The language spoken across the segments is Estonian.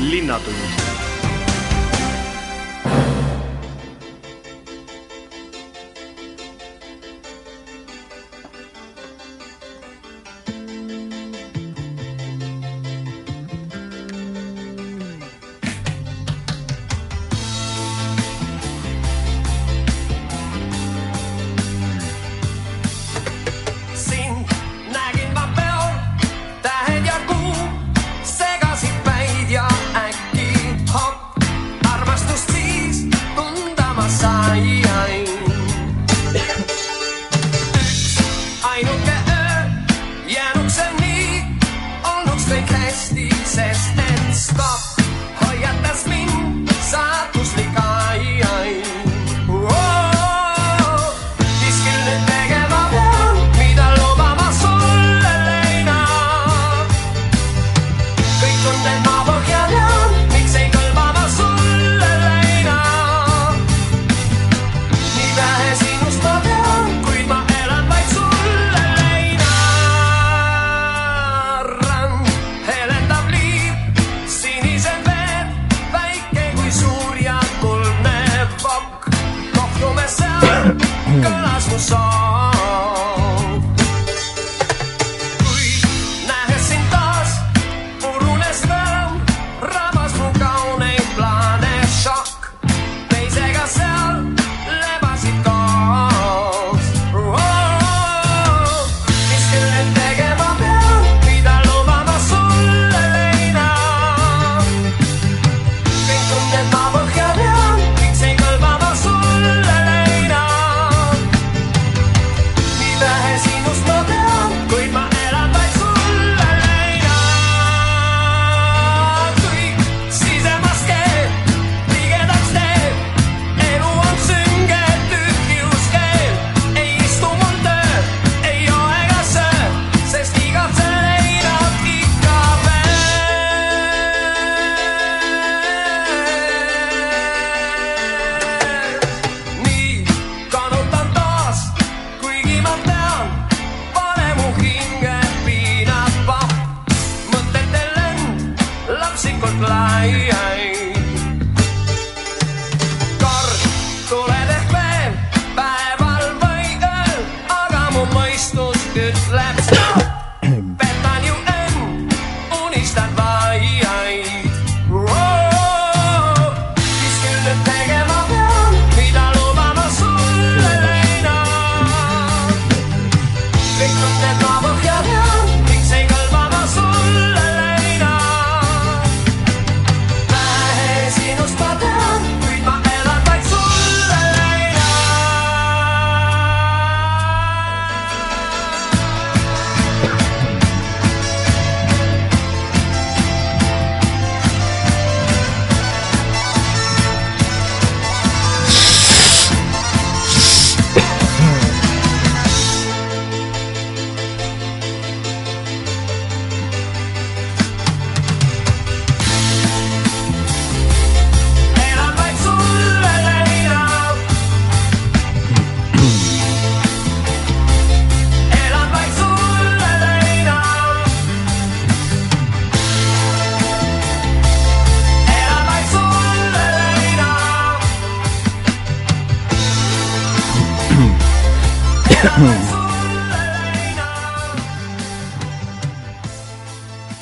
Linnatund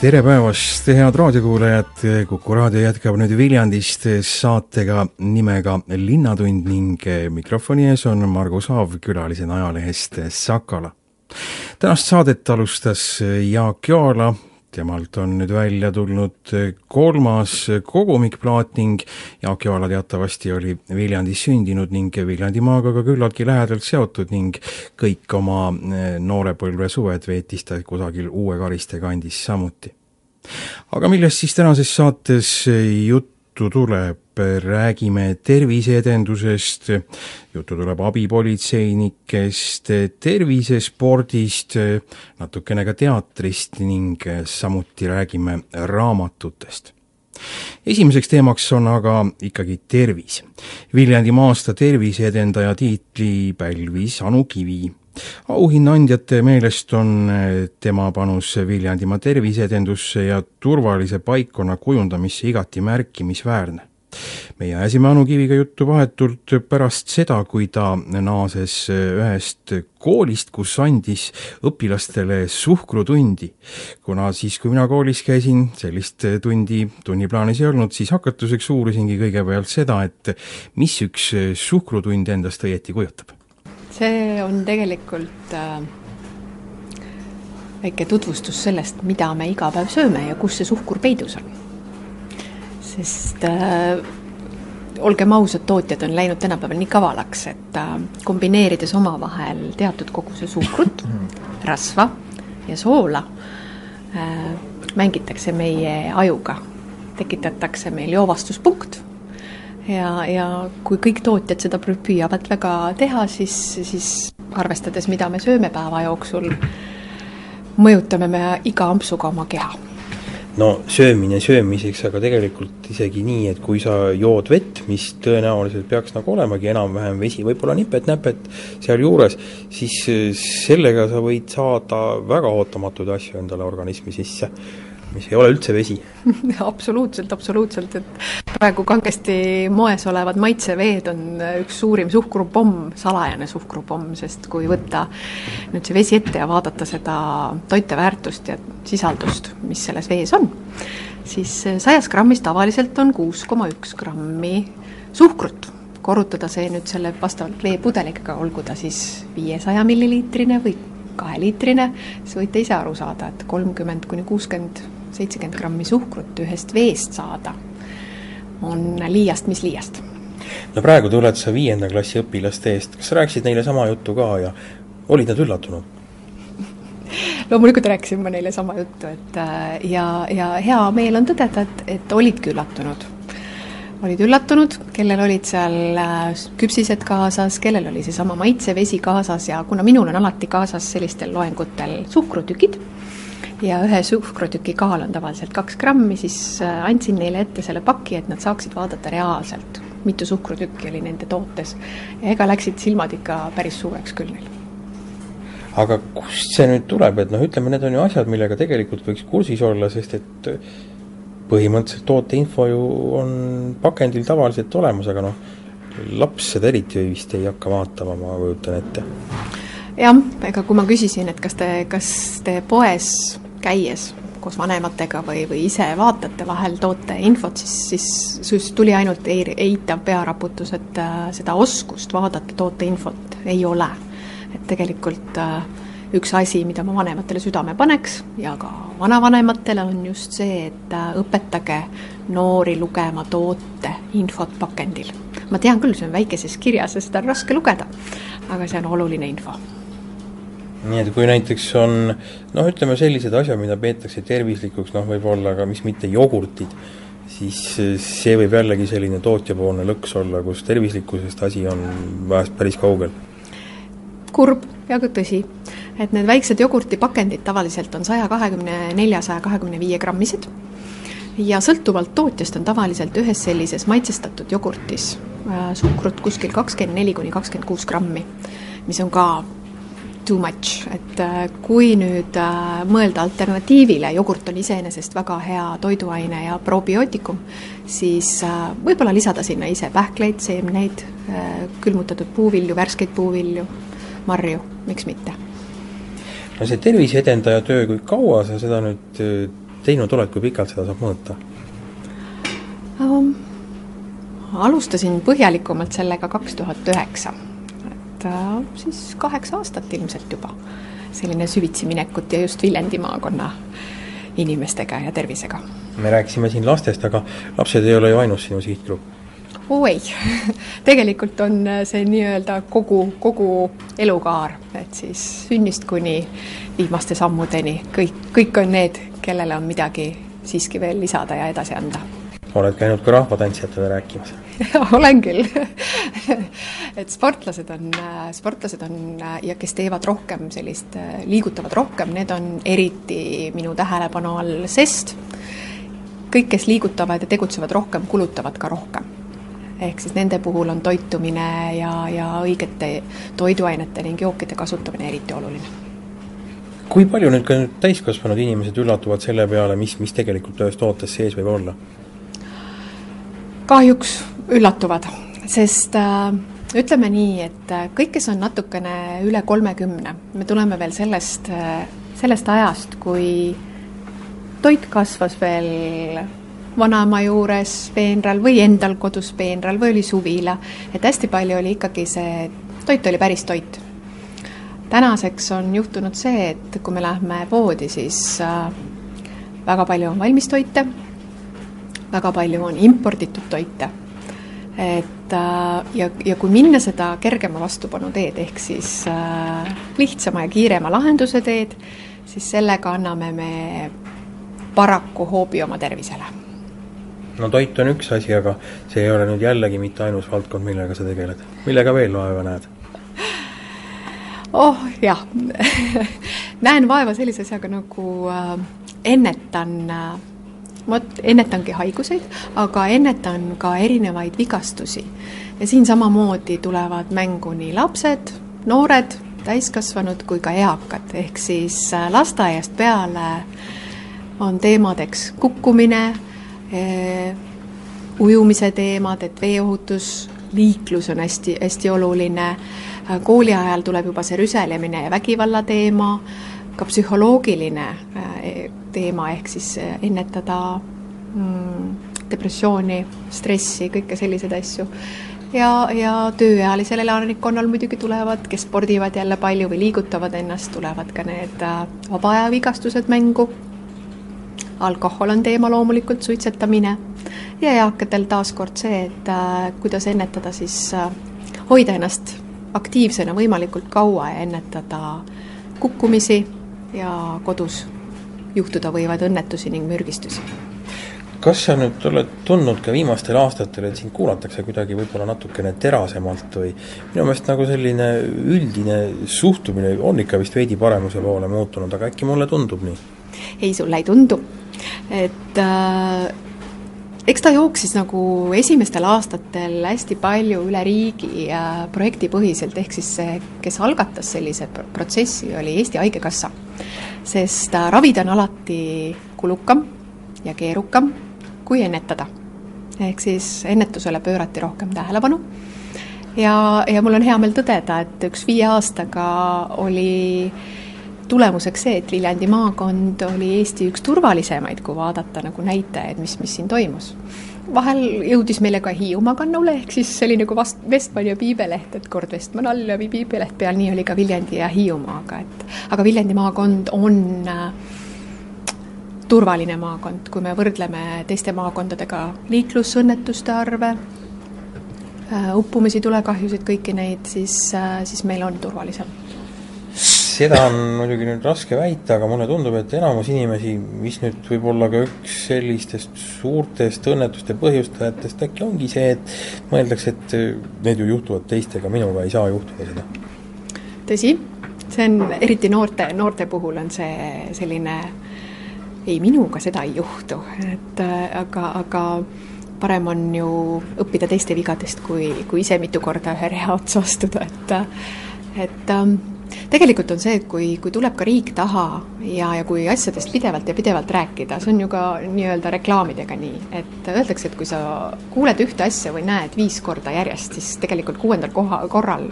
tere päevast, head raadiokuulajad, Kuku raadio jätkab nüüd Viljandist saatega nimega Linnatund ning mikrofoni ees on Margus Haav, külalisena ajalehest Sakala. tänast saadet alustas Jaak Joala, temalt on nüüd välja tulnud kolmas kogumikplaat ning Jaak Joala teatavasti oli Viljandis sündinud ning Viljandimaaga ka küllaltki lähedalt seotud ning kõik oma noorepõlve suved veetis ta kusagil Uue-Kariste kandis samuti. Aga millest siis tänases saates juttu tuleb, räägime terviseedendusest, juttu tuleb abipolitseinikest, tervisespordist, natukene ka teatrist ning samuti räägime raamatutest. Esimeseks teemaks on aga ikkagi tervis. Viljandimaa aasta terviseedendaja tiitli pälvis Anu Kivi auhinnaandjate meelest on tema panus Viljandimaa terviseedendusse ja turvalise paikkonna kujundamisse igati märkimisväärne meie ajasime Anu Kiviga juttu vahetult pärast seda, kui ta naases ühest koolist, kus andis õpilastele suhkrutundi. kuna siis, kui mina koolis käisin, sellist tundi tunniplaanis ei olnud, siis hakatuseks uurisingi kõigepealt seda, et mis üks suhkrutund endast õieti kujutab. See on tegelikult äh, väike tutvustus sellest, mida me iga päev sööme ja kus see suhkur peidus on. Sest äh, olgem ausad, tootjad on läinud tänapäeval nii kavalaks, et äh, kombineerides omavahel teatud koguse suhkrut, rasva ja soola äh,, mängitakse meie ajuga, tekitatakse meil joovastuspunkt ja, ja kui kõik tootjad seda püüavad väga teha, siis, siis arvestades, mida me sööme päeva jooksul, mõjutame me iga ampsuga oma keha. No söömine söömiseks, aga tegelikult isegi nii, et kui sa jood vett, mis tõenäoliselt peaks nagu olemagi enam-vähem vesi, võib-olla nipet-näpet sealjuures, siis sellega sa võid saada väga ootamatuid asju endale organismi sisse mis ei ole üldse vesi. Absoluutselt, absoluutselt, et praegu kangesti moes olevad maitseveed on üks suurim suhkrupomm, salajane suhkrupomm, sest kui võtta nüüd see vesi ette ja vaadata seda toiteväärtust ja sisaldust, mis selles vees on, siis sajas grammis tavaliselt on kuus koma üks grammi suhkrut. Korrutada see nüüd selle vastavalt veepudeliga, olgu ta siis viiesaja milliliitrine või kaheliitrine, siis võite ise aru saada, et kolmkümmend kuni kuuskümmend seitsekümmend grammi suhkrut ühest veest saada, on liiast mis liiast. no praegu tuled sa viienda klassi õpilaste eest, kas sa rääkisid neile sama juttu ka ja olid nad üllatunud? loomulikult rääkisin ma neile sama juttu, et äh, ja, ja hea meel on tõdeda, et, et olidki üllatunud. olid üllatunud, kellel olid seal äh, küpsised kaasas, kellel oli seesama maitsevesi kaasas ja kuna minul on alati kaasas sellistel loengutel suhkrutükid, ja ühe suhkrutüki kaal on tavaliselt kaks grammi, siis äh, andsin neile ette selle paki, et nad saaksid vaadata reaalselt, mitu suhkrutükki oli nende tootes. ja ega läksid silmad ikka päris suureks küll neil. aga kust see nüüd tuleb, et noh, ütleme, need on ju asjad, millega tegelikult võiks kursis olla, sest et põhimõtteliselt tooteinfo ju on pakendil tavaliselt olemas, aga noh, laps seda eriti vist ei hakka vaatama, ma kujutan ette jah, ega kui ma küsisin, et kas te, kas te poes käies koos vanematega või, või ise vaatate vahel toote infot, siis, siis, siis tuli ainult eitav pearaputus, et äh, seda oskust vaadata toote infot ei ole. et tegelikult äh, üks asi, mida ma vanematele südame paneks ja ka vanavanematele, on just see, et äh, õpetage noori lugema toote infot pakendil. ma tean küll, see on väikeses kirjas ja seda on raske lugeda, aga see on oluline info nii et kui näiteks on noh, ütleme sellised asjad, mida peetakse tervislikuks, noh võib-olla ka mis mitte jogurtid, siis see võib jällegi selline tootjapoolne lõks olla, kus tervislikkusest asi on vahest päris kaugel. kurb ja ka tõsi, et need väiksed jogurtipakendid tavaliselt on saja kahekümne nelja, saja kahekümne viie grammised ja sõltuvalt tootjast on tavaliselt ühes sellises maitsestatud jogurtis äh, suhkrut kuskil kakskümmend neli kuni kakskümmend kuus grammi, mis on ka too much, et äh, kui nüüd äh, mõelda alternatiivile, jogurt on iseenesest väga hea toiduaine ja probiootikum, siis äh, võib-olla lisada sinna ise pähkleid, seemneid, külmutatud puuvilju, värskeid puuvilju, marju, miks mitte. no see tervise edendaja töö, kui kaua sa seda nüüd teinud oled, kui pikalt seda saab mõõta um,? alustasin põhjalikumalt sellega kaks tuhat üheksa Äh, siis kaheksa aastat ilmselt juba selline süvitsi minekut ja just Viljandi maakonna inimestega ja tervisega. me rääkisime siin lastest, aga lapsed ei ole ju ainus sinu sihtgrupp? oo ei tegelikult on see nii-öelda kogu, kogu elukaar, et siis sünnist kuni viimaste sammudeni, kõik, kõik on need, kellele on midagi siiski veel lisada ja edasi anda oled käinud ka rahvatantsijatele rääkimas? olen küll et sportlased on, sportlased on ja kes teevad rohkem sellist, liigutavad rohkem, need on eriti minu tähelepanu all, sest kõik, kes liigutavad ja tegutsevad rohkem, kulutavad ka rohkem. ehk siis nende puhul on toitumine ja, ja õigete toiduainete ning jookide kasutamine eriti oluline kui palju nüüd ka nüüd täiskasvanud inimesed üllatuvad selle peale, mis, mis tegelikult ühes tootes sees võib olla? Kahjuks üllatuvad, sest äh, ütleme nii, et äh, kõik, kes on natukene üle kolmekümne, me tuleme veel sellest äh,, sellest ajast, kui toit kasvas veel vanaema juures peenral või endal kodus peenral või oli suvila, et hästi palju oli ikkagi see, toit oli päris toit. Tänaseks on juhtunud see, et kui me lähme poodi, siis väga palju on valmistoite, väga palju on imporditud toite. et äh, ja, ja kui minna seda kergema vastupanu teed, ehk siis äh, lihtsama ja kiirema lahenduse teed, siis sellega anname me paraku hoobi oma tervisele no toit on üks asi, aga see ei ole nüüd jällegi mitte ainus valdkond, millega sa tegeled. millega veel vaeva näed? oh jah näen vaeva sellise asjaga nagu äh, ennetan äh, vot ennetangi haiguseid, aga ennetan ka erinevaid vigastusi. ja siin samamoodi tulevad mängu nii lapsed, noored, täiskasvanud kui ka eakad, ehk siis äh, lasteaiast peale on teemadeks kukkumine äh,, ujumise teemad, et veeohutus, liiklus on hästi, hästi oluline. Äh, kooli ajal tuleb juba see rüselemine ja vägivalla teema, ka psühholoogiline äh, teema, ehk siis äh, ennetada mm, depressiooni, stressi, kõike selliseid asju. ja, ja tööealisel elanikkonnal muidugi tulevad, kes spordivad jälle palju või liigutavad ennast, tulevad ka need vaba aja vigastused mängu. alkohol on teema loomulikult, suitsetamine ja eakatel taaskord see, et äh, kuidas ennetada siis äh, hoida ennast aktiivsena võimalikult kaua ja ennetada kukkumisi ja kodus juhtuda võivaid õnnetusi ning mürgistusi. kas sa nüüd oled tundnud ka viimastel aastatel, et sind kuulatakse kuidagi võib-olla natukene terasemalt või minu meelest nagu selline üldine suhtumine on ikka vist veidi paremuse poole muutunud, aga äkki mulle tundub nii? ei, sulle ei tundu. et äh, eks ta jooksis nagu esimestel aastatel hästi palju üle riigi projektipõhiselt, ehk siis see, kes algatas sellise protsessi, oli Eesti Haigekassa. sest ravida on alati kulukam ja keerukam kui ennetada. ehk siis ennetusele pöörati rohkem tähelepanu ja, ja mul on hea meel tõdeda, et üks viie aastaga oli äh, tulemuseks see, et Viljandi maakond oli Eesti üks turvalisemaid, kui vaadata nagu näitajaid, mis, mis siin toimus. vahel jõudis meile ka Hiiumaa kannule, ehk siis see oli nagu vast-, Vestman ja Piibeleht, et kord Vestman all ja Piibeleht peal, nii oli ka Viljandi ja Hiiumaaga, et aga Viljandi maakond on äh, turvaline maakond, kui me võrdleme teiste maakondadega liiklusõnnetuste arve, äh, uppumisi, tulekahjusid, kõiki neid, siis, äh, siis meil on turvalisem seda on muidugi nüüd raske väita, aga mulle tundub, et enamus inimesi, mis nüüd võib olla ka üks sellistest suurtest õnnetuste põhjustajatest, äkki ongi see, et mõeldakse, et need ju juhtuvad teistega, minuga ei saa juhtuda seda. tõsi, see on, eriti noorte, noorte puhul on see selline ei, minuga seda ei juhtu, et aga, aga parem on ju õppida teiste vigadest, kui, kui ise mitu korda ühe reha otsa astuda, et et ähm, tegelikult on see, et kui, kui tuleb ka riik taha ja, ja kui asjadest pidevalt ja pidevalt rääkida, see on ju ka nii-öelda reklaamidega nii, et öeldakse, et kui sa kuuled ühte asja või näed viis korda järjest, siis tegelikult kuuendal koha, korral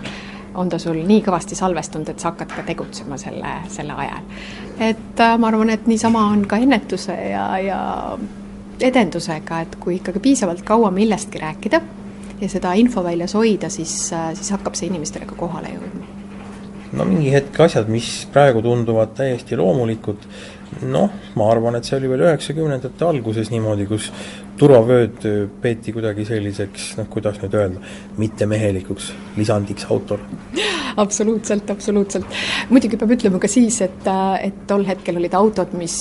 on ta sul nii kõvasti salvestunud, et sa hakkad ka tegutsema selle, selle ajal. et äh, ma arvan, et niisama on ka ennetuse ja, ja edendusega, et kui ikkagi piisavalt kaua millestki rääkida ja seda infoväljas hoida, siis, äh, siis hakkab see inimestele ka kohale jõudma no mingi hetk asjad, mis praegu tunduvad täiesti loomulikud, noh, ma arvan, et see oli veel üheksakümnendate alguses niimoodi, kus turvavööd peeti kuidagi selliseks, noh, kuidas nüüd öelda, mittemehelikuks lisandiks autole. absoluutselt, absoluutselt. muidugi peab ütlema ka siis, et, et tol hetkel olid autod, mis,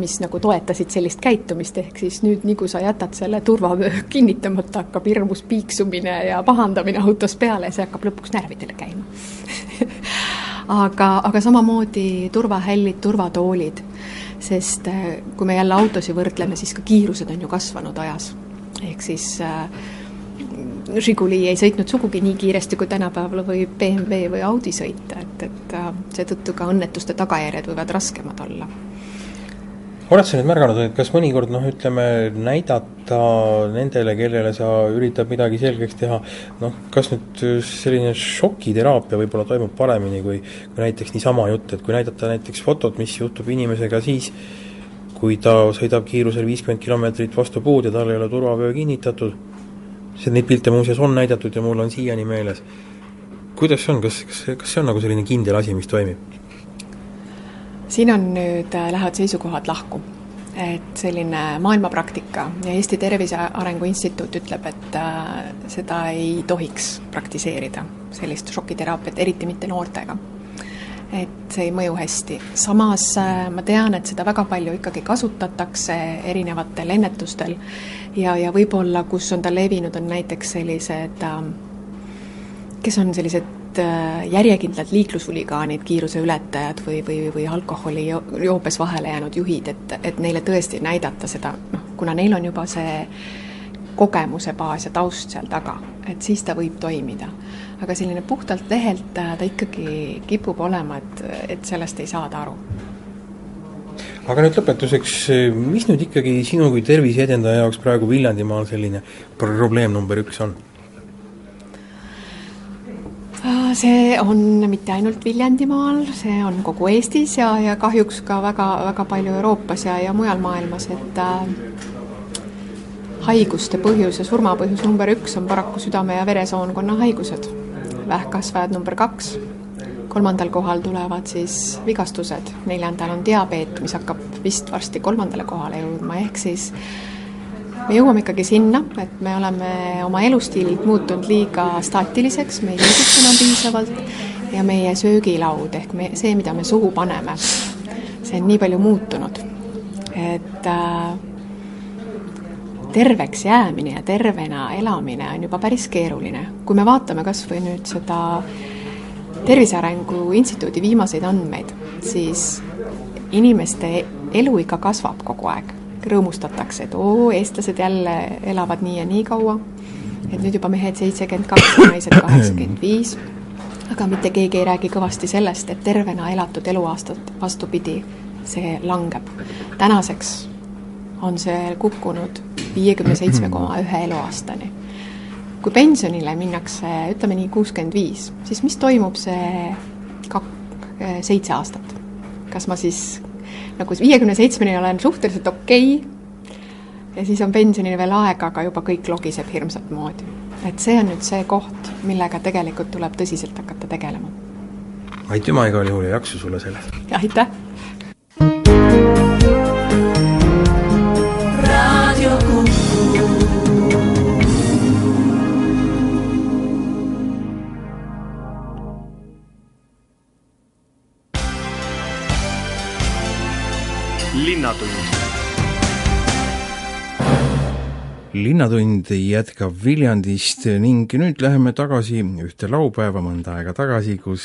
mis nagu toetasid sellist käitumist, ehk siis nüüd, nii kui sa jätad selle turvavöö kinnitamata, hakkab hirmus piiksumine ja pahandamine autos peale ja see hakkab lõpuks närvidele käima aga, aga samamoodi turvahällid, turvatoolid, sest äh, kui me jälle autosid võrdleme, siis ka kiirused on ju kasvanud ajas. ehk siis äh, Žiguli ei sõitnud sugugi nii kiiresti, kui tänapäeval võib BMW või Audi sõita, et, et äh, seetõttu ka õnnetuste tagajärjed võivad raskemad olla oled sa nüüd märganud, et kas mõnikord noh, ütleme, näidata nendele, kellele sa üritad midagi selgeks teha, noh, kas nüüd selline šokiteraapia võib-olla toimub paremini kui, kui näiteks niisama jutt, et kui näidata näiteks fotot, mis juhtub inimesega siis, kui ta sõidab kiirusel viiskümmend kilomeetrit vastu puud ja tal ei ole turvavöö kinnitatud, see, neid pilte muuseas on näidatud ja mul on siiani meeles. kuidas see on, kas, kas, kas see on nagu selline kindel asi, mis toimib? Siin on nüüd, äh, lähevad seisukohad lahku. et selline maailmapraktika ja Eesti Tervise Arengu Instituut ütleb, et äh, seda ei tohiks praktiseerida, sellist šokiteraapiat, eriti mitte noortega. et see ei mõju hästi. samas äh, ma tean, et seda väga palju ikkagi kasutatakse erinevatel ennetustel ja, ja võib-olla, kus on ta levinud, on näiteks sellised kes on sellised Äh, järjekindlad liiklushuligaanid, kiiruseületajad või, või, või alkoholi joobes vahele jäänud juhid, et, et neile tõesti näidata seda, noh, kuna neil on juba see kogemuse baas ja taust seal taga, et siis ta võib toimida. aga selline puhtalt lehelt äh, ta ikkagi kipub olema, et, et sellest ei saada aru aga nüüd lõpetuseks, mis nüüd ikkagi sinu kui tervise edendaja jaoks praegu Viljandimaal selline probleem number üks on? See on mitte ainult Viljandimaal, see on kogu Eestis ja, ja kahjuks ka väga, väga palju Euroopas ja, ja mujal maailmas, et äh, haiguste põhjus ja surmapõhjus number üks on paraku südame- ja veresoonkonna haigused. vähkkasvajad number kaks, kolmandal kohal tulevad siis vigastused, neljandal on diabeet, mis hakkab vist varsti kolmandale kohale jõudma, ehk siis me jõuame ikkagi sinna, et me oleme oma elustiililt muutunud liiga staatiliseks, me ei liiguta enam piisavalt ja meie söögilaud ehk me, see, mida me suhu paneme, see on nii palju muutunud, et äh, terveks jäämine ja tervena elamine on juba päris keeruline. kui me vaatame kas või nüüd seda Tervise Arengu Instituudi viimaseid andmeid, siis inimeste eluiga kasvab kogu aeg rõõmustatakse, et oo, eestlased jälle elavad nii ja nii kaua, et nüüd juba mehed seitsekümmend kaks ja naised kaheksakümmend viis, aga mitte keegi ei räägi kõvasti sellest, et tervena elatud eluaastat, vastupidi, see langeb. tänaseks on see kukkunud viiekümne seitsme koma ühe eluaastani. kui pensionile minnakse, ütleme nii, kuuskümmend viis, siis mis toimub see kak-, seitse aastat? kas ma siis nagu viiekümne seitsmeni olen suhteliselt okei okay, ja siis on pensionini veel aega, aga juba kõik logiseb hirmsat moodi. et see on nüüd see koht, millega tegelikult tuleb tõsiselt hakata tegelema. aitüma igal juhul ja jaksu sulle selles! aitäh! Linnatund jätkab Viljandist ning nüüd läheme tagasi ühte laupäeva mõnda aega tagasi, kus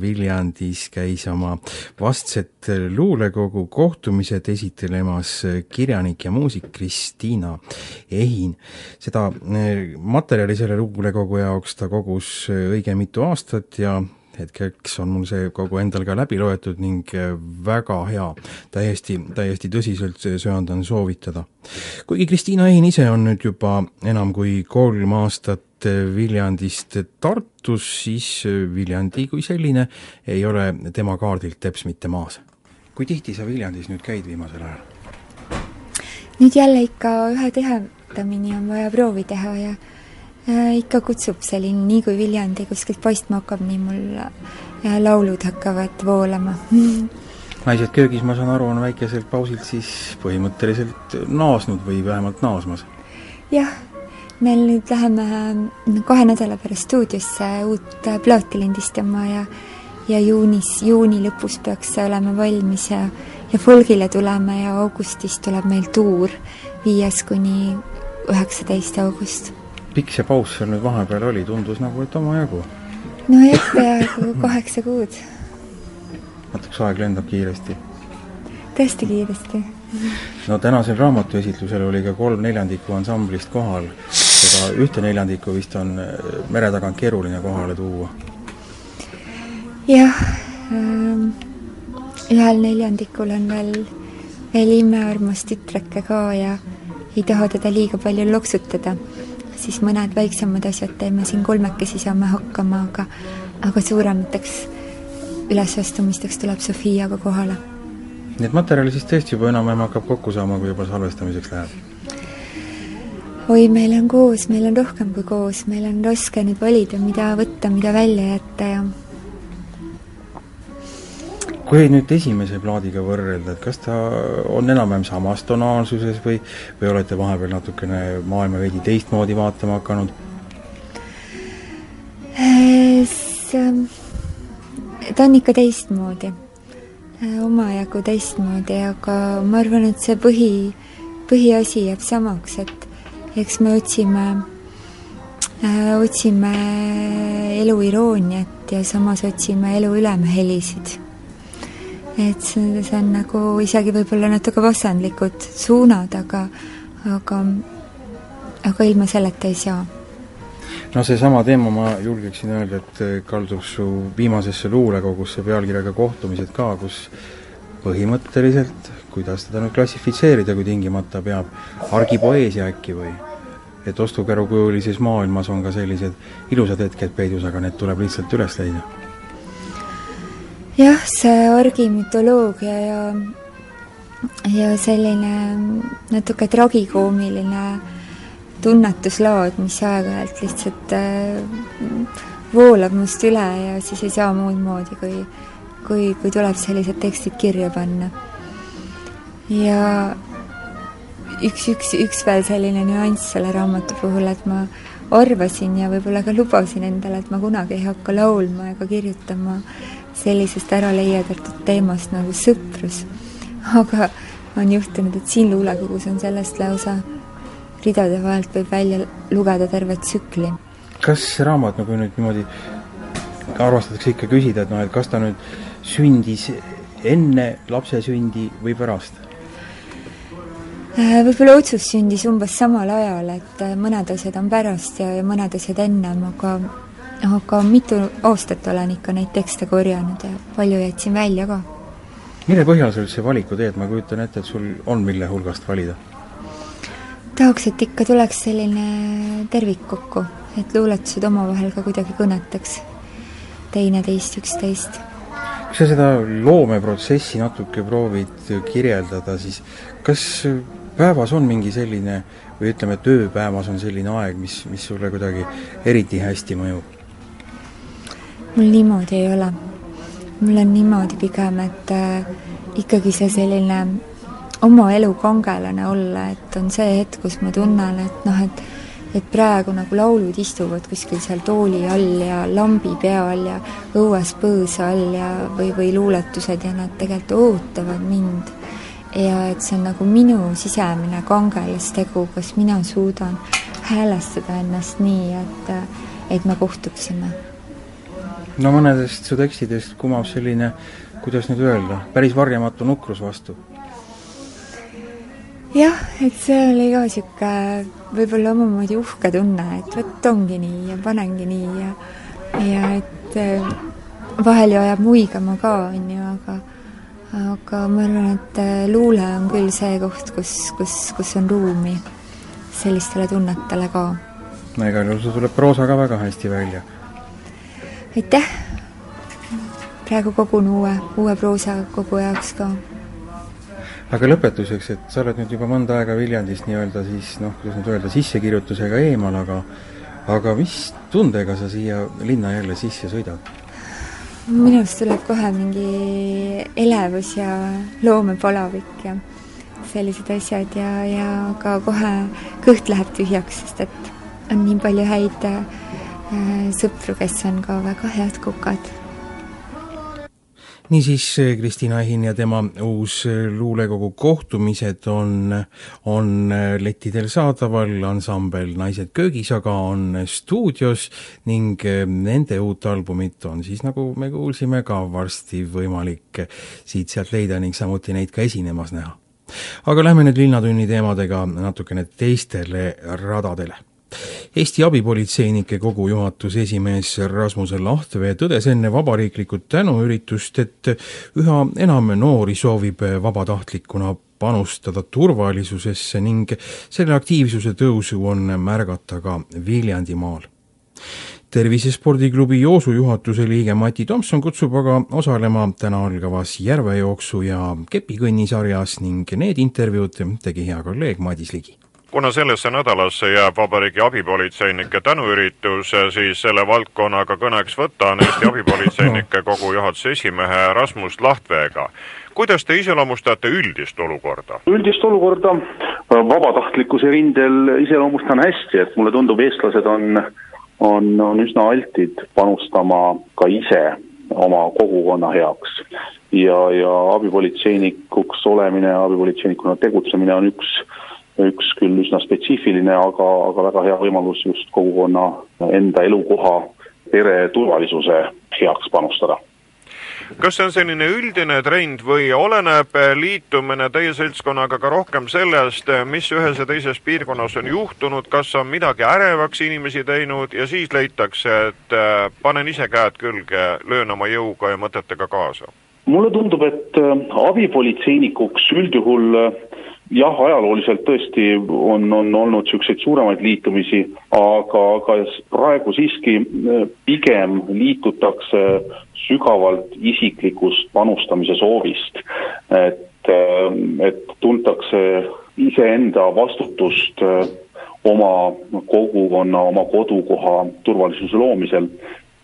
Viljandis käis oma vastset luulekogu kohtumised esitlemas kirjanik ja muusik Kristiina Ehin. seda materjali selle luulekogu jaoks ta kogus õige mitu aastat ja hetkeks on mul see kogu endal ka läbi loetud ning äh, väga hea, täiesti, täiesti tõsiselt söandan soovitada. kuigi Kristiina Ein ise on nüüd juba enam kui kolm aastat Viljandist Tartus, siis Viljandi kui selline ei ole tema kaardilt teps mitte maas. kui tihti sa Viljandis nüüd käid viimasel ajal? nüüd jälle ikka ühe tihedamini on vaja proovi teha ja ikka kutsub selline, nii kui Viljandi kuskilt paistma hakkab, nii mul äh, laulud hakkavad voolama naised köögis, ma saan aru, on väikeselt pausilt siis põhimõtteliselt naasnud või vähemalt naasmas? jah, meil nüüd läheme kahe nädala pärast stuudiosse uut plaati lindistama ja ja juunis, juuni lõpus peaks see olema valmis ja ja folgile tuleme ja augustis tuleb meil tuur, viies kuni üheksateist august pikk see paus seal nüüd vahepeal oli, tundus nagu, et omajagu? nojah, peaaegu kaheksa kuud. vaataks, aeg lendab kiiresti. tõesti kiiresti. no tänasel raamatuesitlusel oli ka kolm neljandikku ansamblist kohal, seda ühte neljandikku vist on mere tagant keeruline kohale tuua. jah ähm,, ühel neljandikul on veel, veel imearmas tütreke ka ja ei taha teda liiga palju loksutada, siis mõned väiksemad asjad teeme siin kolmekesi, saame hakkama, aga aga suuremateks ülesastumisteks tuleb Sofiaga kohale. nii et materjali siis tõesti juba enam-vähem hakkab kokku saama, kui juba salvestamiseks läheb? oi, meil on koos, meil on rohkem kui koos, meil on raske nüüd valida, mida võtta, mida välja jätta ja kui nüüd esimese plaadiga võrrelda, et kas ta on enam-vähem samas tonaalsuses või, või olete vahepeal natukene maailma veidi teistmoodi vaatama hakanud? ta on ikka teistmoodi, omajagu teistmoodi, aga ma arvan, et see põhi, põhiasi jääb samaks, et eks me otsime äh,, otsime elu irooniat ja samas otsime elu ülemhelisid et see, see on nagu isegi võib-olla natuke vastandlikud suunad, aga aga, aga ilma selleta ei saa. no seesama teema, ma julgeksin öelda, et kaldub su viimasesse luulekogusse pealkirjaga Kohtumised ka, kus põhimõtteliselt, kuidas teda nüüd klassifitseerida, kui tingimata peab, argipoeesia äkki või? et ostukärukujulises maailmas on ka sellised ilusad hetked peidus, aga need tuleb lihtsalt üles leida jah, see argimütoloogia ja ja selline natuke tragikoomiline tunnetuslaad, mis aeg-ajalt lihtsalt äh, voolab must üle ja siis ei saa muud moodi, kui kui, kui tuleb sellised tekstid kirja panna. ja üks, üks, üks veel selline nüanss selle raamatu puhul, et ma arvasin ja võib-olla ka lubasin endale, et ma kunagi ei hakka laulma ega kirjutama sellisest ära leiutatud teemast nagu sõprus. aga on juhtunud, et siin luulekogus on sellest lausa ridade vahelt võib välja lugeda terve tsükli. kas raamat, kui nüüd niimoodi armastatakse ikka küsida, et noh, et kas ta nüüd sündis enne lapse sündi või pärast? Äh, võib-olla otsus sündis umbes samal ajal, et äh, mõned asjad on pärast ja, ja mõned asjad ennem, aga aga mitu aastat olen ikka neid tekste korjanud ja palju jätsin välja ka. mille põhjal sa üldse valiku teed, ma kujutan ette, et sul on, mille hulgast valida? tahaks, et ikka tuleks selline tervik kokku, et luuletused omavahel ka kuidagi kõnetaks teineteist, üksteist. kui sa seda loomeprotsessi natuke proovid kirjeldada, siis kas päevas on mingi selline või ütleme, et ööpäevas on selline aeg, mis, mis sulle kuidagi eriti hästi mõjub? mul niimoodi ei ole. mul on niimoodi pigem, et äh, ikkagi see selline oma elu kangelane olla, et on see hetk, kus ma tunnen, et noh, et et praegu nagu laulud istuvad kuskil seal tooli all ja lambi peal ja õues põõsa all ja või, või luuletused ja nad tegelikult ootavad mind. Ja et see on nagu minu sisemine kangelastegu, kas mina suudan häälestada ennast nii, et, et me kohtuksime no mõnedest su tekstidest kumab selline, kuidas nüüd öelda, päris varjamatu nukrus vastu. jah, et see oli ka niisugune võib-olla omamoodi uhke tunne, et vot ongi nii ja panengi nii ja ja et äh, vahel ju ajab muigama ka, on ju, aga aga ma arvan, et äh, luule on küll see koht, kus, kus, kus on ruumi sellistele tunnetele ka. no igal juhul sul tuleb proosa ka väga hästi välja aitäh! praegu kogun uue, uue proosa kogu jaoks ka. aga lõpetuseks, et sa oled nüüd juba mõnda aega Viljandist nii-öelda siis noh, kuidas nüüd öelda, sissekirjutusega eemal, aga aga mis tundega sa siia linna jälle sisse sõidad? Minu arust tuleb kohe mingi elevus ja loomepalavik ja sellised asjad ja, ja ka kohe kõht läheb tühjaks, sest et on nii palju häid Äh, sõpru, kes on ka väga head kukad. Niisiis, Kristina Ehin ja tema uus luulekogu Kohtumised on, on lettidel saadaval, ansambel Naised köögis aga on stuudios ning nende uut albumit on siis, nagu me kuulsime, ka varsti võimalik siit-sealt leida ning samuti neid ka esinemas näha. aga lähme nüüd Linnatunni teemadega natukene teistele radadele Eesti Abipolitseinike Kogu juhatuse esimees Rasmus Lahtvee tõdes enne vabariiklikku tänuüritust, et üha enam noori soovib vabatahtlikuna panustada turvalisusesse ning selle aktiivsuse tõusu on märgata ka Viljandimaal. tervisespordiklubi Joosu juhatuse liige Mati Tomson kutsub aga osalema täna algavas järvejooksu ja kepikõnni sarjas ning need intervjuud tegi hea kolleeg Madis Ligi kuna sellesse nädalasse jääb Vabariigi abipolitseinike tänuüritus, siis selle valdkonnaga kõneks võtan Eesti Abipolitseinike Kogu juhatuse esimehe Rasmus Lahtveega. kuidas te iseloomustate üldist olukorda? üldist olukorda vabatahtlikkuse rindel iseloomustan hästi, et mulle tundub, eestlased on, on, on üsna altid panustama ka ise oma kogukonna heaks. ja, ja abipolitseinikuks olemine, abipolitseinikuna tegutsemine on üks üks küll üsna spetsiifiline, aga, aga väga hea võimalus just kogukonna enda elukoha, pere turvalisuse heaks panustada kas see on selline üldine trend või oleneb liitumine teie seltskonnaga ka rohkem sellest, mis ühes ja teises piirkonnas on juhtunud, kas on midagi ärevaks inimesi teinud ja siis leitakse, et äh, panen ise käed külge, löön oma jõuga ja mõtetega kaasa? mulle tundub, et äh, abipolitseinikuks üldjuhul äh, jah, ajalooliselt tõesti on, on olnud niisuguseid suuremaid liitumisi, aga, aga praegu siiski äh, pigem liitutakse sügavalt isiklikust panustamise soovist. et, äh, et tuntakse iseenda vastutust äh, oma kogukonna, oma kodukoha turvalisuse loomisel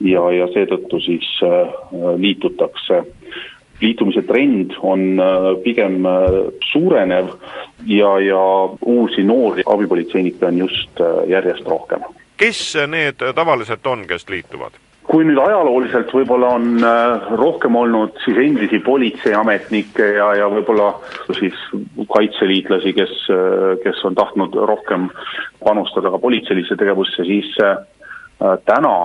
ja, ja seetõttu siis liitutakse liitumise trend on äh, pigem äh, suurenev ja, ja uusi noori abipolitseinikke on just äh, järjest rohkem. kes need tavaliselt on, kes liituvad? kui nüüd ajalooliselt võib-olla on rohkem olnud siis endisi politseiametnikke ja, ja võib-olla siis kaitseliitlasi, kes, kes on tahtnud rohkem panustada ka politseilisse tegevusse, siis täna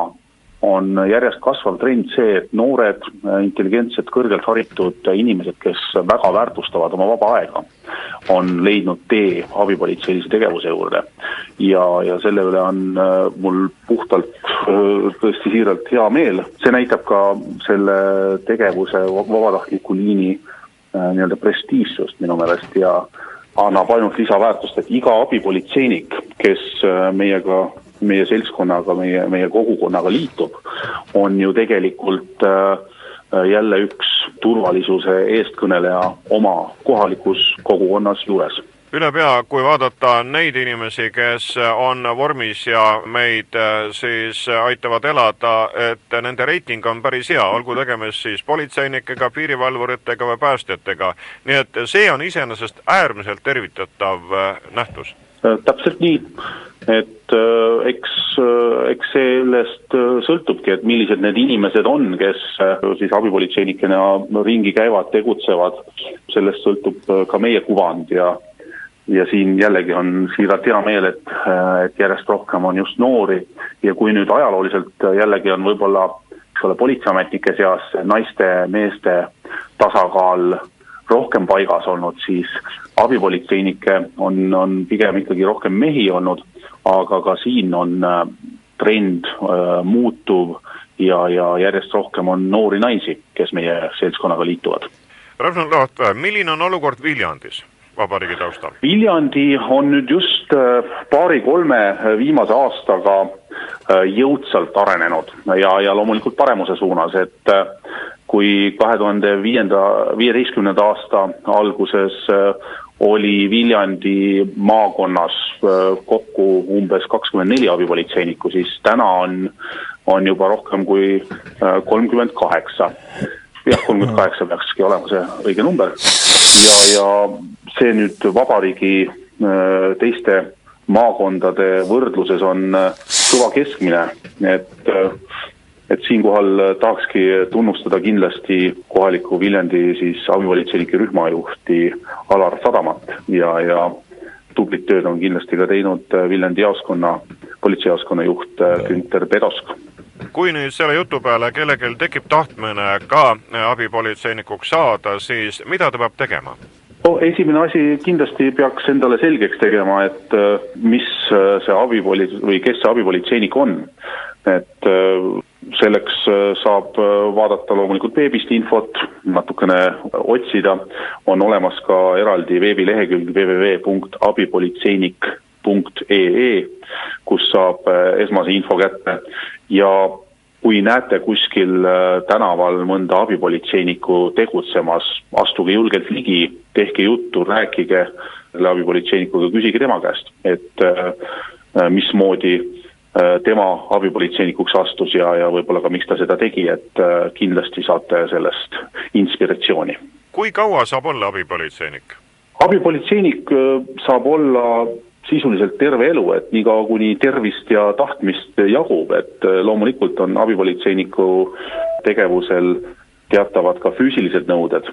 on järjest kasvav trend see, et noored, intelligentsed, kõrgelt haritud inimesed, kes väga väärtustavad oma vaba aega, on leidnud tee abipolitseilise tegevuse juurde. ja, ja selle üle on äh, mul puhtalt äh, tõesti siiralt hea meel, see näitab ka selle tegevuse vabatahtliku liini äh, nii-öelda prestiižsust minu meelest ja annab ainult lisaväärtust, et iga abipolitseinik, kes meiega meie seltskonnaga, meie, meie kogukonnaga liitub, on ju tegelikult äh, jälle üks turvalisuse eestkõneleja oma kohalikus kogukonnas juures ülepea, kui vaadata neid inimesi, kes on vormis ja meid äh, siis aitavad elada, et nende reiting on päris hea, olgu tegemist siis politseinikega, piirivalvuritega või päästjatega. nii et see on iseenesest äärmiselt tervitatav äh, nähtus. täpselt nii, et äh, eks, äh, eks sellest äh, sõltubki, et millised need inimesed on, kes siis abipolitseinikena ringi käivad, tegutsevad, sellest sõltub ka meie kuvand ja ja siin jällegi on siiralt hea meel, et, et järjest rohkem on just noori. Ja kui nüüd ajalooliselt jällegi on võib-olla eks ole, politseiametnike seas naiste-meeste tasakaal rohkem paigas olnud, siis abipolitseinikke on, on pigem ikkagi rohkem mehi olnud aga ka siin on äh, trend äh, muutuv ja, ja järjest rohkem on noori naisi, kes meie seltskonnaga liituvad. Ragnar Laat, milline on olukord Viljandis? vabariigi taustal? Viljandi on nüüd just äh, paari-kolme viimase aastaga jõudsalt arenenud ja, ja loomulikult paremuse suunas, et kui kahe tuhande viienda, viieteistkümnenda aasta alguses oli Viljandi maakonnas äh, kokku umbes kakskümmend neli abipolitseinikku, siis täna on, on juba rohkem kui äh, kolmkümmend kaheksa. jah, kolmkümmend kaheksa peakski olema see õige number. ja, ja see nüüd vabariigi äh, teiste maakondade võrdluses on kõva keskmine, et et siinkohal äh, tahakski tunnustada kindlasti kohaliku Viljandi siis abipolitseinike rühmajuhti Alar Sadamat ja, ja tublit tööd on kindlasti ka teinud äh, Viljandi jaoskonna, politseijaoskonna juht äh, Günter Pedosk kui nüüd selle jutu peale kellelgi tekib tahtmine ka abipolitseinikuks saada, siis mida ta peab tegema? no esimene asi kindlasti peaks endale selgeks tegema, et mis see abipoli- või kes see abipolitseinik on. et selleks saab vaadata loomulikult veebist infot, natukene otsida, on olemas ka eraldi veebilehekülg www.abipolitseinik.ee, kus saab esmase info kätte. Ja kui näete kuskil äh, tänaval mõnda abipolitseinikku tegutsemas, astuge julgelt ligi, tehke juttu, rääkige selle abipolitseinikuga, küsige tema käest, et äh, äh, mismoodi tema abipolitseinikuks astus ja, ja võib-olla ka miks ta seda tegi, et kindlasti saate sellest inspiratsiooni. kui kaua saab olla abipolitseinik? abipolitseinik saab olla sisuliselt terve elu, et niikaua, kuni tervist ja tahtmist jagub, et äh, loomulikult on abipolitseiniku tegevusel teatavad ka füüsilised nõuded.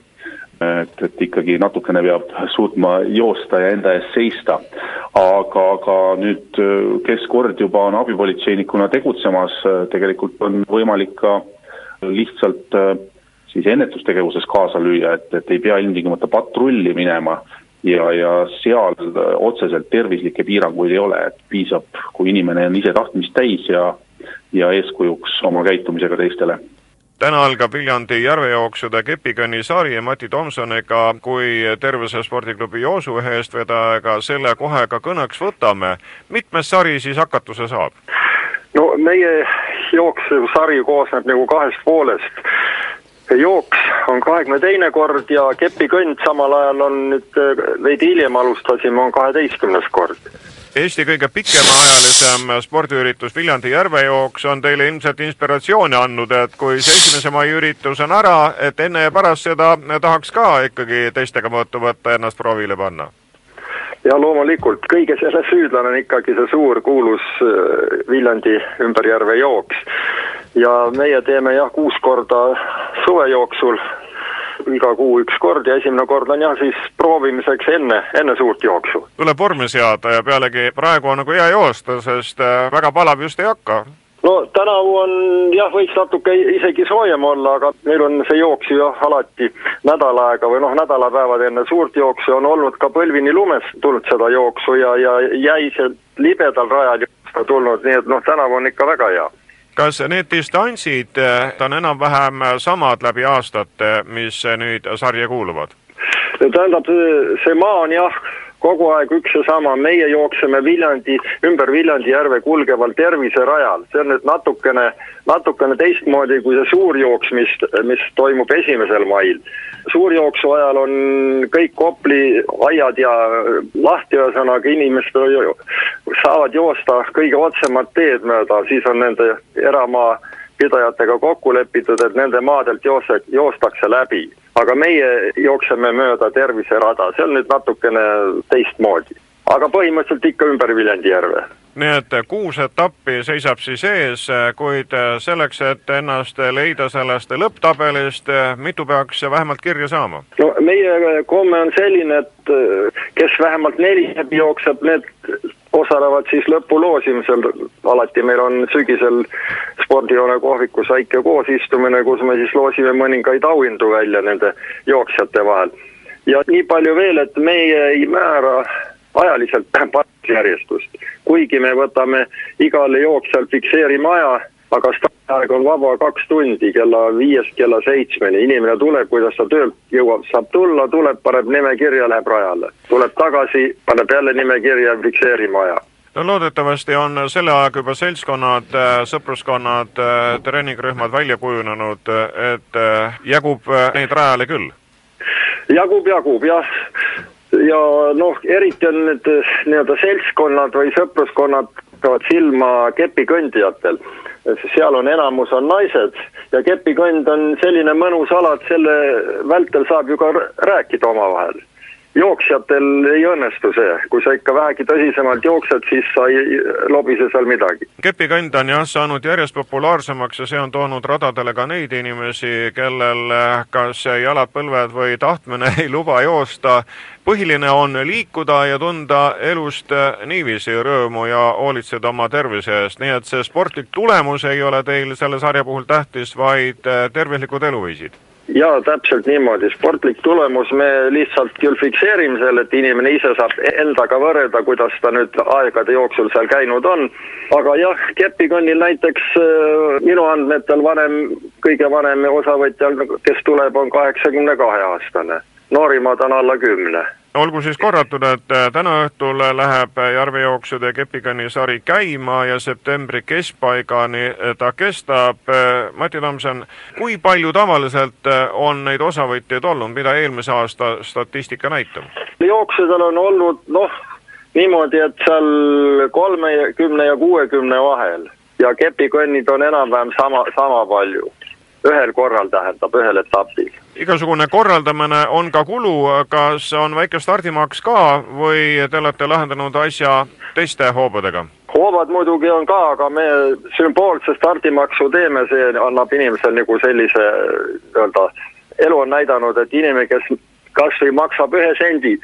Et, et ikkagi natukene peab suutma joosta ja enda eest seista. aga, aga nüüd, kes kord juba on abipolitseinikuna tegutsemas, tegelikult on võimalik ka lihtsalt siis ennetustegevuses kaasa lüüa, et, et ei pea ilmtingimata patrulli minema ja, ja seal otseselt tervislikke piiranguid ei ole, et piisab, kui inimene on ise tahtmist täis ja, ja eeskujuks oma käitumisega teistele täna algab Viljandi järvejooksude kepikõnni sari Mati Tomsoniga kui Tervise spordiklubi Joosu ühe eestvedajaga selle kohe ka kõneks võtame. mitmes sari siis hakatuse saab? no meie jooksevsari koosneb nagu kahest poolest jooks on kahekümne teine kord ja kepikõnd samal ajal on nüüd äh, veidi hiljem alustasime, on kaheteistkümnes kord. Eesti kõige pikemaajalisem spordiüritus Viljandi järvejooks on teile ilmselt inspiratsiooni andnud, et kui see esimese mai üritus on ära, et enne ja pärast seda tahaks ka ikkagi teistega mõõtu võtta, ennast proovile panna? ja loomulikult. Kõige selle süüdlane on ikkagi see suur kuulus äh, Viljandi ümber järve jooks. Ja meie teeme jah, kuus korda suve jooksul, iga kuu üks kord ja esimene kord on jah siis proovimiseks enne, enne suurt jooksu. tuleb vormi seada ja pealegi praegu on nagu hea joosta, sest äh, väga palav just ei hakka no tänavu on jah, võiks natuke isegi soojem olla, aga meil on see jooks ju alati nädal aega või noh, nädalapäevad enne suurt jooksu on olnud ka põlvini lumes tulnud seda jooksu ja, ja jäiselt libedal rajal tulnud, nii et noh, tänavu on ikka väga hea kas need distantsid eh, on enam-vähem samad läbi aastate, mis nüüd sarja kuuluvad? tähendab, see maa on jah, kogu aeg üks ja sama, meie jookseme Viljandi, ümber Viljandi järve kulgeval terviserajal, see on nüüd natukene, natukene teistmoodi kui see suurjooks, mis, mis toimub esimesel mail. suurjooksu ajal on kõik Kopli aiad ja lahti, ühesõnaga inimesed saavad joosta kõige otsemat teed mööda, siis on nende eramaa pidajatega kokku lepitud, et nende maadelt jooste, joostakse läbi aga meie jookseme mööda terviserada, see on nüüd natukene teistmoodi. aga põhimõtteliselt ikka ümber Viljandi järve. nii et kuus etappi seisab siis ees, kuid selleks, et ennast leida sellest lõpptabelist, mitu peaks vähemalt kirja saama? no meie komme on selline, et kes vähemalt neli jookseb, need osalevad siis lõpuloosimisel, alati meil on sügisel spordijoone kohvikus väike koosistumine, kus me siis loosime mõningaid auhindu välja nende jooksjate vahel. ja nii palju veel, et meie ei määra ajaliselt järjestust, kuigi me võtame igale jooksjal fikseerime aja, aga startaeg on vaba kaks tundi kella viiest kella seitsmeni, inimene tuleb, kuidas ta töölt jõuab, saab tulla, tuleb, paneb nime kirja, läheb rajale. tuleb tagasi, paneb jälle nime kirja, fikseerime aja no loodetavasti on selle ajaga juba seltskonnad, sõpruskonnad, treeningrühmad välja kujunenud, et jagub neid rajale küll? jagub, jagub jah, ja noh, eriti on need nii-öelda seltskonnad või sõpruskonnad hakkavad silma kepikõndijatel seal on enamus on naised ja kepikõnd on selline mõnus ala, et selle vältel saab ju ka rääkida omavahel. Jooksjatel ei õnnestu see, kui sa ikka vähegi tõsisemalt jooksed, siis sa ei lobise seal midagi. kepikõnd on jah saanud järjest populaarsemaks ja see on toonud radadele ka neid inimesi, kellel kas jalad, põlved või tahtmine ei luba joosta. Põhiline on liikuda ja tunda elust niiviisi rõõmu ja hoolitseda oma tervise eest, nii et see sportlik tulemus ei ole teil selle sarja puhul tähtis, vaid tervislikud eluviisid jaa, täpselt niimoodi, sportlik tulemus, me lihtsalt küll fikseerime selle, et inimene ise saab endaga võrrelda, kuidas ta nüüd aegade jooksul seal käinud on, aga jah, kepikonnil näiteks äh, minu andmetel vanem, kõige vanem osavõtja, kes tuleb, on kaheksakümne kahe aastane, noorimad on alla kümne olgu siis korratud, et äh, täna õhtul läheb Järvejooksude Kepikanni sari käima ja septembri keskpaigani äh, ta kestab. Äh, Mati Tomson, kui palju tavaliselt on neid osavõtjaid olnud, mida eelmise aasta statistika näitab? jooksudel on olnud noh, niimoodi, et seal kolmekümne ja kuuekümne vahel ja kepikonnid on enam-vähem sama, sama palju ühel korral, tähendab, ühel etapil. Igasugune korraldamine on ka kulu, kas on väike stardimaks ka või te olete lahendanud asja teiste hoobadega? hoovad muidugi on ka, aga me sümboolse stardimaksu teeme, see annab inimesele nagu sellise nii-öelda, elu on näidanud, et inimene, kes kas või maksab ühe sendi,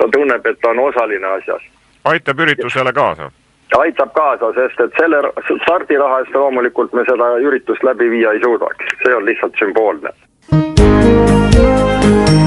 ta tunneb, et ta on osaline asjas. aitab üritusele kaasa aitab kaasa, sest et selle stardiraha eest loomulikult me seda üritust läbi viia ei suudaks, see on lihtsalt sümboolne. Raadio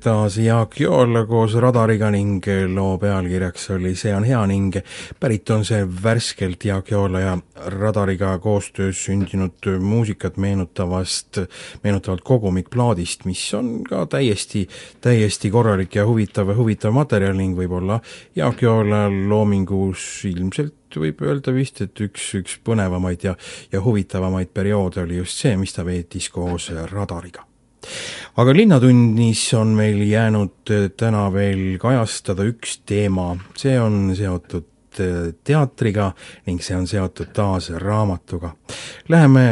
taas Jaak Jool koos Radariga ning loo pealkirjaks oli See on hea ning pärit on see värskelt Jaak Joola ja Radariga koostöös sündinud muusikat meenutavast, meenutavalt kogumikplaadist, mis on ka täiesti, täiesti korralik ja huvitav, huvitav materjal ning võib-olla Jaak Joola loomingus ilmselt võib öelda vist, et üks, üks põnevamaid ja, ja huvitavamaid perioode oli just see, mis ta veetis koos Radariga aga Linnatunnis on meil jäänud äh, täna veel kajastada üks teema, see on seotud äh, teatriga ning see on seotud taas raamatuga. Läheme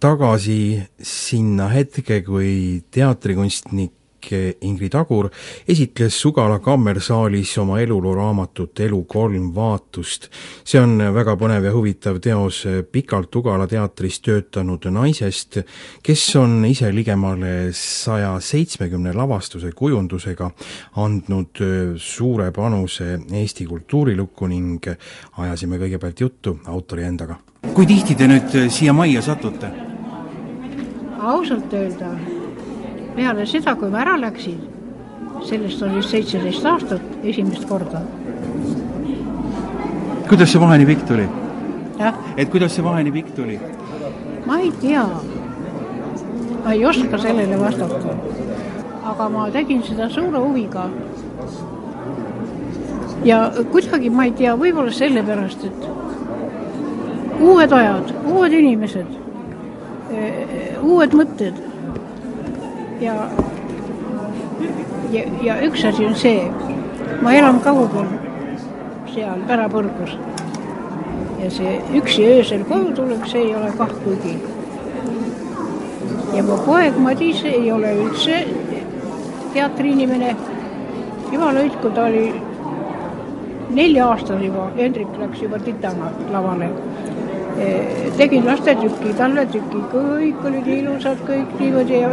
tagasi sinna hetke, kui teatrikunstnik Ingrid Agur esitles Sugala kammersaalis oma eluloo raamatut Elu kolm vaatust. see on väga põnev ja huvitav teos pikalt Ugala teatris töötanud naisest, kes on ise ligemale saja seitsmekümne lavastuse kujundusega andnud suure panuse Eesti kultuurilukku ning ajasime kõigepealt juttu autori endaga. kui tihti te nüüd siia majja satute? ausalt öelda, peale seda, kui ma ära läksin, sellest on vist seitseteist aastat esimest korda. kuidas see vahe nii pikk tuli? et kuidas see vahe nii pikk tuli? ma ei tea. ma ei oska sellele vastata. aga ma tegin seda suure huviga. ja kuidagi ma ei tea, võib-olla sellepärast, et uued ajad, uued inimesed uued mõtted. Ja, ja, ja üks asi on see, ma elan kaugel seal Pärapõrgus. ja see üksi öösel koju tulek, see ei ole kah kuigi. ja mu poeg Madis ei ole üldse teatriinimene. jumala hoidku, ta oli nelja-aastane juba, Hendrik läks juba titana lavale tegin lastetükki, talletükki, kõik olid ilusad, kõik niimoodi ja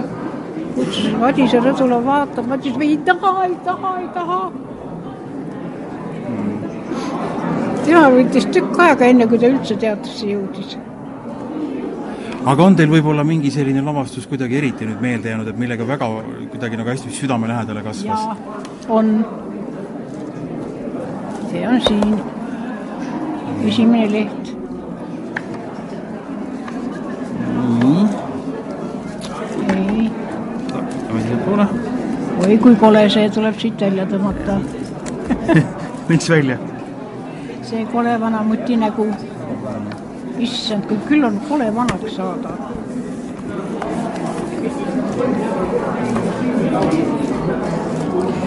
Madise rõdule vaatama, Madis ei taha, ei taha, ei taha. tema võttis tükk aega, enne kui ta üldse teatrisse jõudis. aga on teil võib-olla mingi selline lavastus kuidagi eriti nüüd meelde jäänud, et millega väga kuidagi nagu hästi südamelähedale kasvas? on. see on siin, esimene leht poole. Oi kui kole see tuleb siit välja tõmmata mis välja? see kole vana mutinägu. issand, kui küll on kole vanaks saada.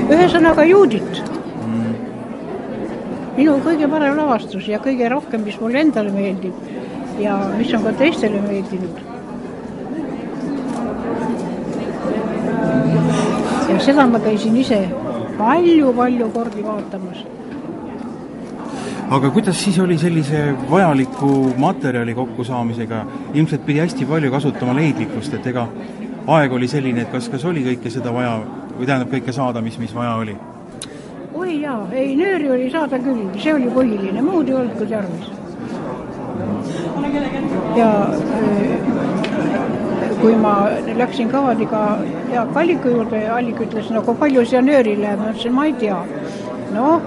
ühesõnaga Juudit mm.. minu kõige parem lavastus ja kõige rohkem, mis mulle endale meeldib ja mis on ka teistele meeldinud ja seda ma käisin ise palju-palju kordi vaatamas. aga kuidas siis oli sellise vajaliku materjali kokkusaamisega, ilmselt pidi hästi palju kasutama leidlikkust, et ega aeg oli selline, et kas, kas oli kõike seda vaja või tähendab, kõike saada, mis, mis vaja oli? oi jaa, ei nööri oli saada küll, see oli põhiline, muud ei olnud kui tarvis. ja kui ma läksin kavadiga Jaak Alliku juurde ja Allik ütles, no kui palju siia nööri läheb, ma ütlesin, ma ei tea. noh,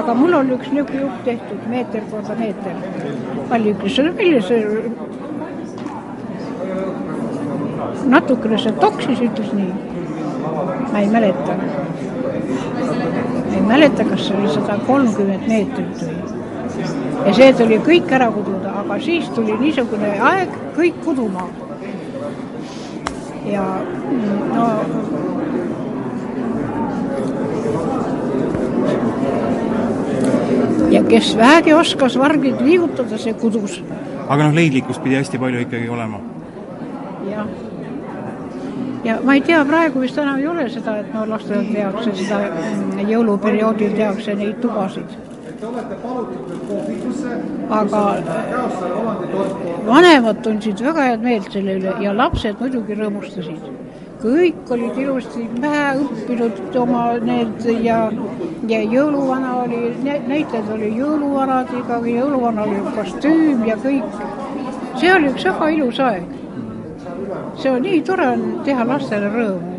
aga mul on üks niisugune jupp tehtud, meeter korda meeter. Allik ütles, milline see natukene see toksis, ütles nii. ma ei mäleta. ei mäleta, kas see oli sada kolmkümmend meetrit või. ja see tuli kõik ära kududa, aga siis tuli niisugune aeg, kõik kuduma ja no ja kes vähegi oskas vargid liigutada, see kudus. aga noh, leidlikkust pidi hästi palju ikkagi olema. jah. ja ma ei tea, praegu vist enam ei ole seda, et no lastele tehakse seda mm, jõuluperioodil tehakse neid tubasid aga vanemad tundsid väga head meelt selle üle ja lapsed muidugi rõõmustasid. kõik olid ilusti pähe õppinud oma need ja, ja jõuluvana oli, näitlejad oli jõuluvanad, iga jõuluvana oli kostüüm ja kõik. see oli üks väga ilus aeg. see on nii tore on teha lastele rõõmu.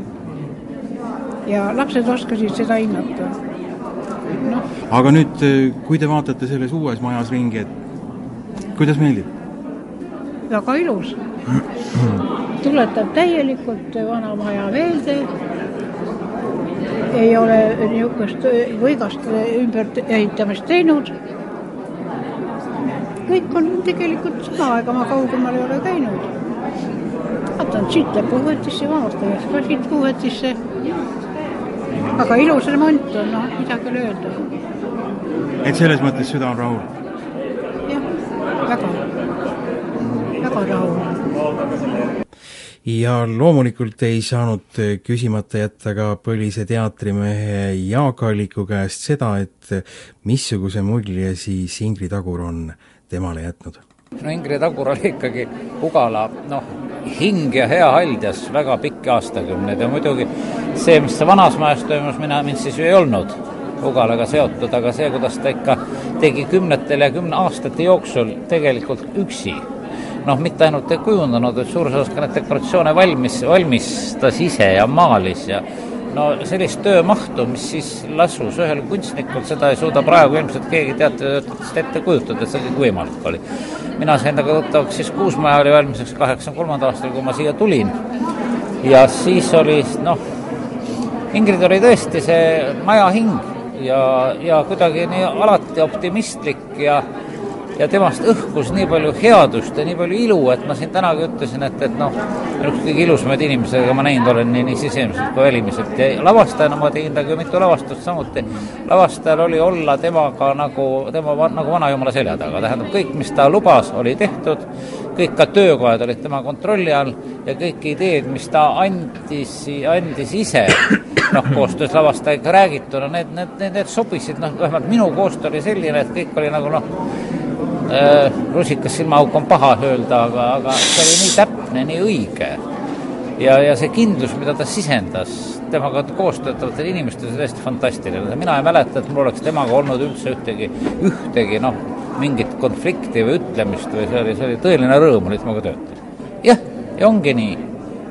ja lapsed oskasid seda hinnata. Aga nüüd, kui te vaatate selles uues majas ringi, et kuidas meeldib? väga ilus. tuletab täielikult vana maja meelde. ei ole niisugust võigast ümberehitamist teinud. kõik on tegelikult sama, ega ma kaugemal ei ole käinud. vaatan siit läheb Puhvetisse, vanasti läks ka siit Puhvetisse aga ilus remont on, noh, midagi ei ole öelda. et selles mõttes süda on rahul? jah, väga, väga rahul ja loomulikult ei saanud küsimata jätta ka Põlise teatrimehe Jaak Alliku käest seda, et missuguse mulje siis Ingrid Agur on temale jätnud? no Ingrid Agur oli ikkagi Ugala noh, hing ja hea haldjas väga pikki aastakümneid ja muidugi see, mis vanas majas toimus, mina, mind siis ju ei olnud Ugalaga seotud, aga see, kuidas ta ikka tegi kümnetel ja kümne aastate jooksul tegelikult üksi. Noh, mitte ainult ei kujundanud, vaid suures osas ka neid dekoratsioone valmis, valmistas ise ja maalis ja no sellist töömahtu, mis siis lasus ühel kunstnikul, seda ei suuda praegu ilmselt keegi teatrist ette kujutada, see kõik võimalik oli. mina sain temaga tuttavaks siis Kuusmaja oli valmis kaheksakümne kolmandal aastal, kui ma siia tulin. ja siis oli noh, Ingrid oli tõesti see maja hing ja, ja kuidagi nii alati optimistlik ja ja temast õhkus nii palju headust ja nii palju ilu, et ma siin tänagi ütlesin, et, et noh, üks kõige ilusamaid inimesi, keda ma näinud olen nii, nii sisemiselt kui välimiselt ja lavastajana ma tegin temaga mitu lavastust samuti. lavastajal oli olla temaga nagu, tema nagu vanajumala selja taga, tähendab, kõik, mis ta lubas, oli tehtud, kõik ka töökojad olid tema kontrolli all ja kõik ideed, mis ta andis, andis ise, noh, koostöös lavastajaga räägituna, need, need, need, need sobisid, noh, vähemalt minu koostöö oli selline, et kõik oli nagu noh, rusikas silmaauk on paha öelda, aga, aga see oli nii täpne, nii õige. ja, ja see kindlus, mida ta sisendas temaga koos töötavatel inimestel, see täiesti fantastiline. mina ei mäleta, et mul oleks temaga olnud üldse ühtegi, ühtegi noh, mingit konflikti või ütlemist või see oli, see oli tõeline rõõm oli temaga töötada. jah, ja ongi nii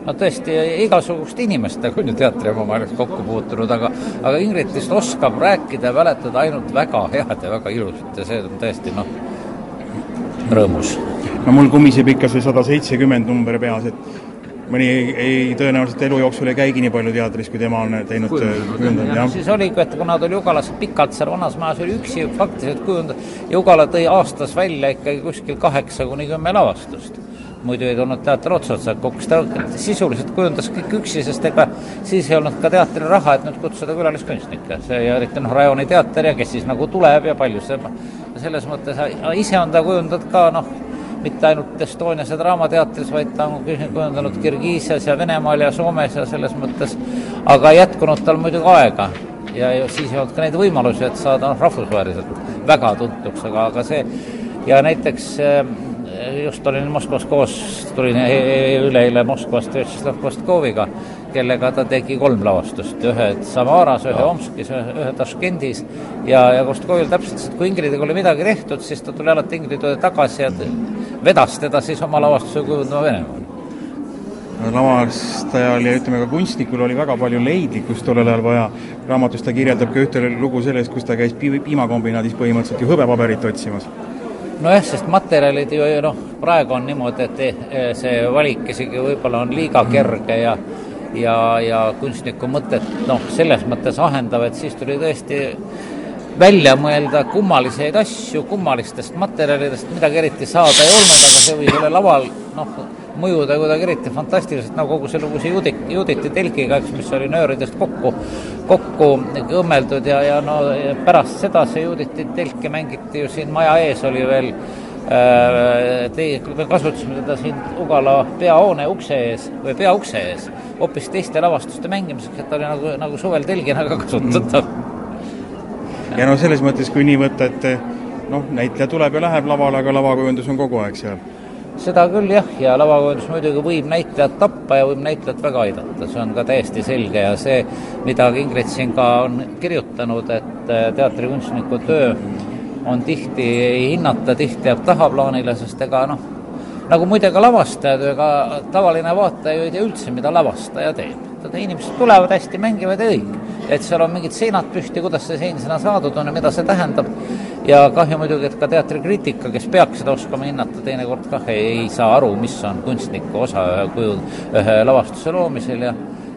no tõesti, igasuguste inimestega on ju teatriomamaailmas kokku puutunud, aga aga Ingrid vist oskab rääkida ja mäletada ainult väga head ja väga ilusat ja see on tõesti noh, rõõmus. no mul kumiseb ikka see sada seitsekümmend number peas, et mõni ei, ei, tõenäoliselt elu jooksul ei käigi nii palju teatris, kui tema on teinud kujundanud, jah. siis oligi, et kuna ta oli Jugalas pikalt seal vanas majas, oli üksi faktiliselt kujundanud, Jugala tõi aastas välja ikkagi kuskil kaheksa kuni kümme lavastust muidu ei tulnud teater ots otsa kokku, ta sisuliselt kujundas kõik üksi, sest ega siis ei olnud ka teatril raha, et nüüd kutsuda külaliskunstnikke. see ja eriti noh, rajooni teater ja kes siis nagu tuleb ja palju see, selles mõttes ise on ta kujundanud ka noh, mitte ainult Estonias ja Draamateatris, vaid ta on kujundanud Kirgiisias ja Venemaal ja Soomes ja selles mõttes, aga jätkunud tal muidugi aega. Ja, siis ei olnud ka neid võimalusi, et saada noh, rahvusvaheliselt väga tuntuks, aga, aga see ja näiteks just olin Moskvas koos, tulin e-, e-, üleeile Moskvast Vjatšeslav Kostkoviga, kellega ta tegi kolm lavastust, ühe Samaras, ühe Omskis, ühe Taškendis. Ja, ja Kostkovil täpselt, kui Ingridiga oli midagi tehtud, siis ta tuli alati Ingridi juurde tagasi ja vedas teda siis oma lavastuse kujundama Venemaal. Lavastajal ja ütleme ka kunstnikul oli väga palju leidlikkust tollel ajal vaja. raamatus ta kirjeldab ka ühte lugu sellest, kus ta käis piimakombinaadis põhimõtteliselt ju hõbepaberit otsimas. Nojah, sest materjalid ju noh, praegu on niimoodi, et eh, see valik isegi võib-olla on liiga kerge ja ja, ja kunstniku mõtet noh, selles mõttes ahendav, et siis tuli tõesti välja mõelda kummaliseid asju kummalistest materjalidest, midagi eriti saada ei olnud, aga see võis olla laval noh, mõjuda kuidagi eriti fantastiliselt, nagu kogu see lugu see Judit, Juditi telgiga, eks, mis oli nööridest kokku, kokku õmmeldud ja, ja no ja pärast seda see Juditi telki mängiti ju siin maja ees, oli veel me kasutasime teda siin Ugala peahoone ukse ees või peaukse ees hoopis teiste lavastuste mängimiseks, et ta oli nagu, nagu suvel telgina ka kasutatav. Mm.. ja no selles mõttes, kui nii võtta, et noh, näitleja tuleb ja läheb lavale, aga lavakujundus on kogu aeg seal. Seda küll jah, ja lavakujundus muidugi võib näitlejat tappa ja võib näitlejat väga aidata, see on ka täiesti selge ja see, mida Ingrid siin ka on kirjutanud, et äh, teatrikunstniku töö on tihti ei hinnata, tihti jääb tahaplaanile, sest ega noh, nagu muide ka lavastajad, ega tavaline vaataja ju ei tea üldse, mida lavastaja teeb. inimesed tulevad hästi, mängivad ja kõik. et seal on mingid seinad püsti, kuidas see sein sinna saadud on ja mida see tähendab ja kahju muidugi, et ka teatrikriitika, kes peaks seda oskama hinnata, teinekord kah ei, ei saa aru, mis on kunstniku osa ühe kuju, ühe lavastuse loomisel ja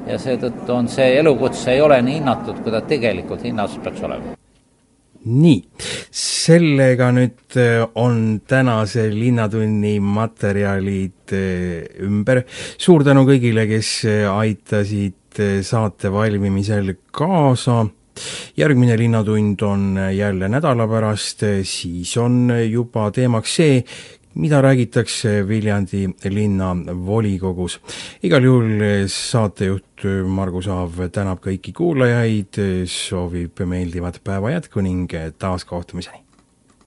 ja seetõttu on see elukutse ei ole nii hinnatud, kui ta tegelikult hinnas peaks olema nii, sellega nüüd äh, on tänase Linnatunni materjalid äh, ümber. suur tänu kõigile, kes äh, aitasid saate valmimisel kaasa järgmine Linnatund on jälle nädala pärast, siis on juba teemaks see, mida räägitakse Viljandi linnavolikogus. igal juhul saatejuht Margus Aav tänab kõiki kuulajaid, soovib meeldivat päeva jätku ning taaskohtumiseni!